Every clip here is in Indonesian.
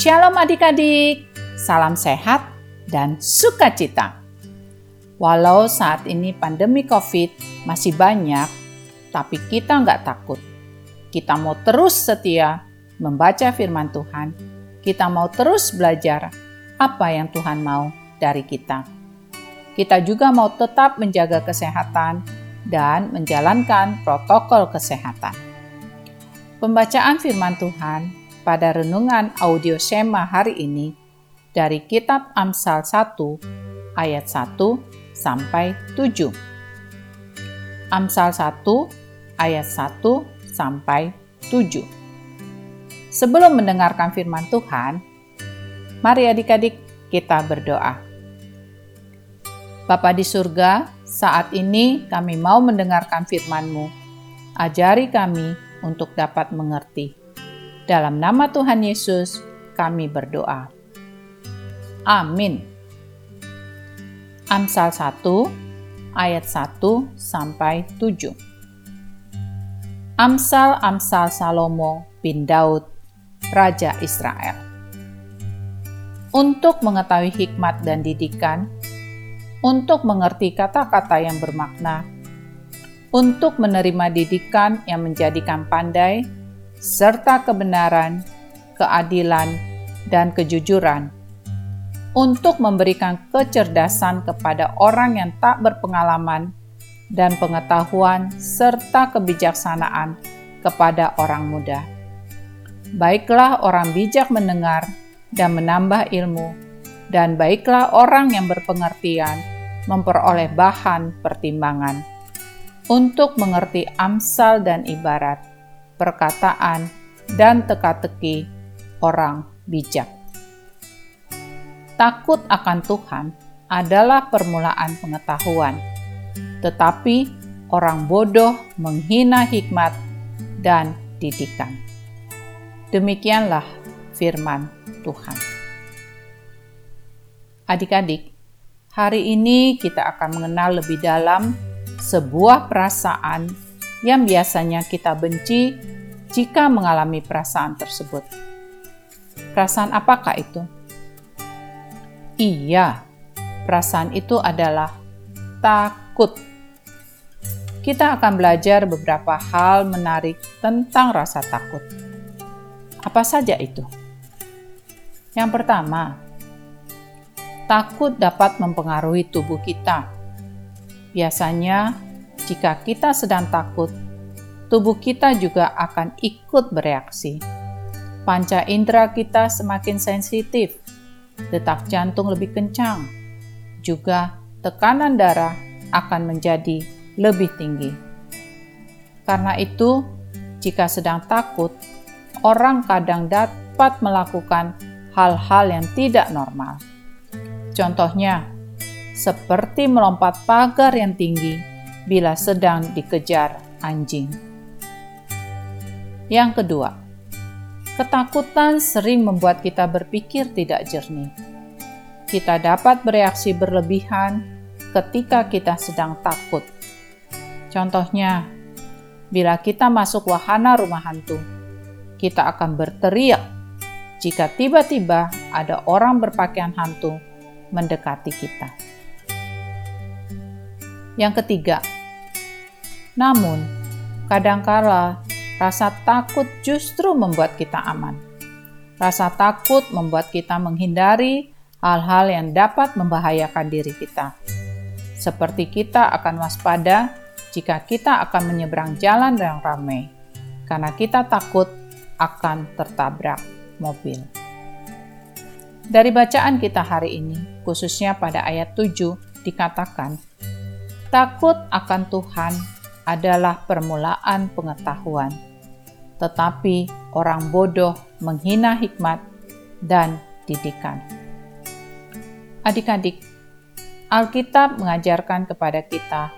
Shalom adik-adik, salam sehat dan sukacita. Walau saat ini pandemi COVID masih banyak, tapi kita nggak takut. Kita mau terus setia membaca firman Tuhan. Kita mau terus belajar apa yang Tuhan mau dari kita. Kita juga mau tetap menjaga kesehatan dan menjalankan protokol kesehatan. Pembacaan firman Tuhan pada renungan audio Shema hari ini dari kitab Amsal 1 ayat 1 sampai 7. Amsal 1 ayat 1 sampai 7. Sebelum mendengarkan firman Tuhan, mari adik-adik kita berdoa. Bapa di surga, saat ini kami mau mendengarkan firman-Mu. Ajari kami untuk dapat mengerti dalam nama Tuhan Yesus, kami berdoa. Amin. Amsal 1 ayat 1 sampai 7. Amsal-amsal Salomo bin Daud, Raja Israel. Untuk mengetahui hikmat dan didikan, untuk mengerti kata-kata yang bermakna, untuk menerima didikan yang menjadikan pandai, serta kebenaran, keadilan, dan kejujuran, untuk memberikan kecerdasan kepada orang yang tak berpengalaman dan pengetahuan serta kebijaksanaan kepada orang muda. Baiklah orang bijak mendengar dan menambah ilmu, dan baiklah orang yang berpengertian memperoleh bahan pertimbangan untuk mengerti amsal dan ibarat perkataan, dan teka-teki orang bijak. Takut akan Tuhan adalah permulaan pengetahuan, tetapi orang bodoh menghina hikmat dan didikan. Demikianlah firman Tuhan. Adik-adik, hari ini kita akan mengenal lebih dalam sebuah perasaan yang biasanya kita benci jika mengalami perasaan tersebut. Perasaan apakah itu? Iya, perasaan itu adalah takut. Kita akan belajar beberapa hal menarik tentang rasa takut. Apa saja itu? Yang pertama, takut dapat mempengaruhi tubuh kita. Biasanya, jika kita sedang takut, tubuh kita juga akan ikut bereaksi. Panca indera kita semakin sensitif, detak jantung lebih kencang, juga tekanan darah akan menjadi lebih tinggi. Karena itu, jika sedang takut, orang kadang dapat melakukan hal-hal yang tidak normal. Contohnya, seperti melompat pagar yang tinggi bila sedang dikejar anjing. Yang kedua, ketakutan sering membuat kita berpikir tidak jernih. Kita dapat bereaksi berlebihan ketika kita sedang takut. Contohnya, bila kita masuk wahana rumah hantu, kita akan berteriak jika tiba-tiba ada orang berpakaian hantu mendekati kita. Yang ketiga, namun kadangkala rasa takut justru membuat kita aman. Rasa takut membuat kita menghindari hal-hal yang dapat membahayakan diri kita. Seperti kita akan waspada jika kita akan menyeberang jalan yang ramai, karena kita takut akan tertabrak mobil. Dari bacaan kita hari ini, khususnya pada ayat 7, dikatakan, Takut akan Tuhan adalah permulaan pengetahuan, tetapi orang bodoh menghina hikmat dan didikan. Adik-adik, Alkitab mengajarkan kepada kita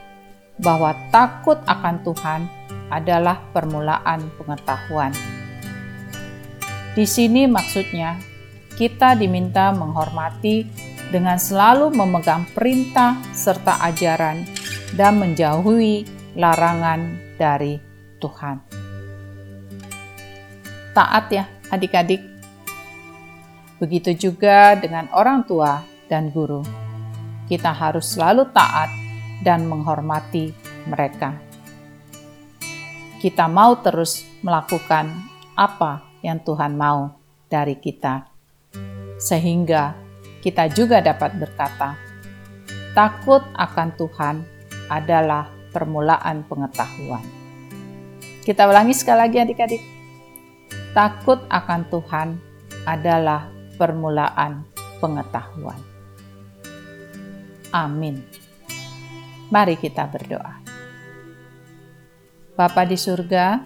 bahwa takut akan Tuhan adalah permulaan pengetahuan. Di sini maksudnya kita diminta menghormati dengan selalu memegang perintah serta ajaran dan menjauhi larangan dari Tuhan. Taat ya adik-adik. Begitu juga dengan orang tua dan guru. Kita harus selalu taat dan menghormati mereka. Kita mau terus melakukan apa yang Tuhan mau dari kita, sehingga kita juga dapat berkata, "Takut akan Tuhan adalah permulaan pengetahuan." Kita ulangi sekali lagi, adik-adik. Takut akan Tuhan adalah permulaan pengetahuan. Amin. Mari kita berdoa. Bapa di surga,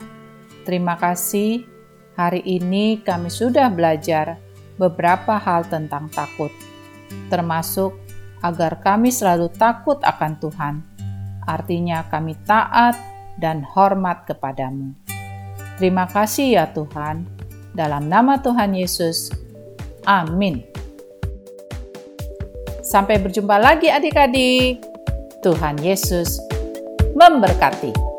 terima kasih hari ini kami sudah belajar beberapa hal tentang takut, termasuk agar kami selalu takut akan Tuhan. Artinya kami taat dan hormat kepadamu. Terima kasih ya Tuhan. Dalam nama Tuhan Yesus, Amin. Sampai berjumpa lagi adik-adik. Tuhan Yesus memberkati.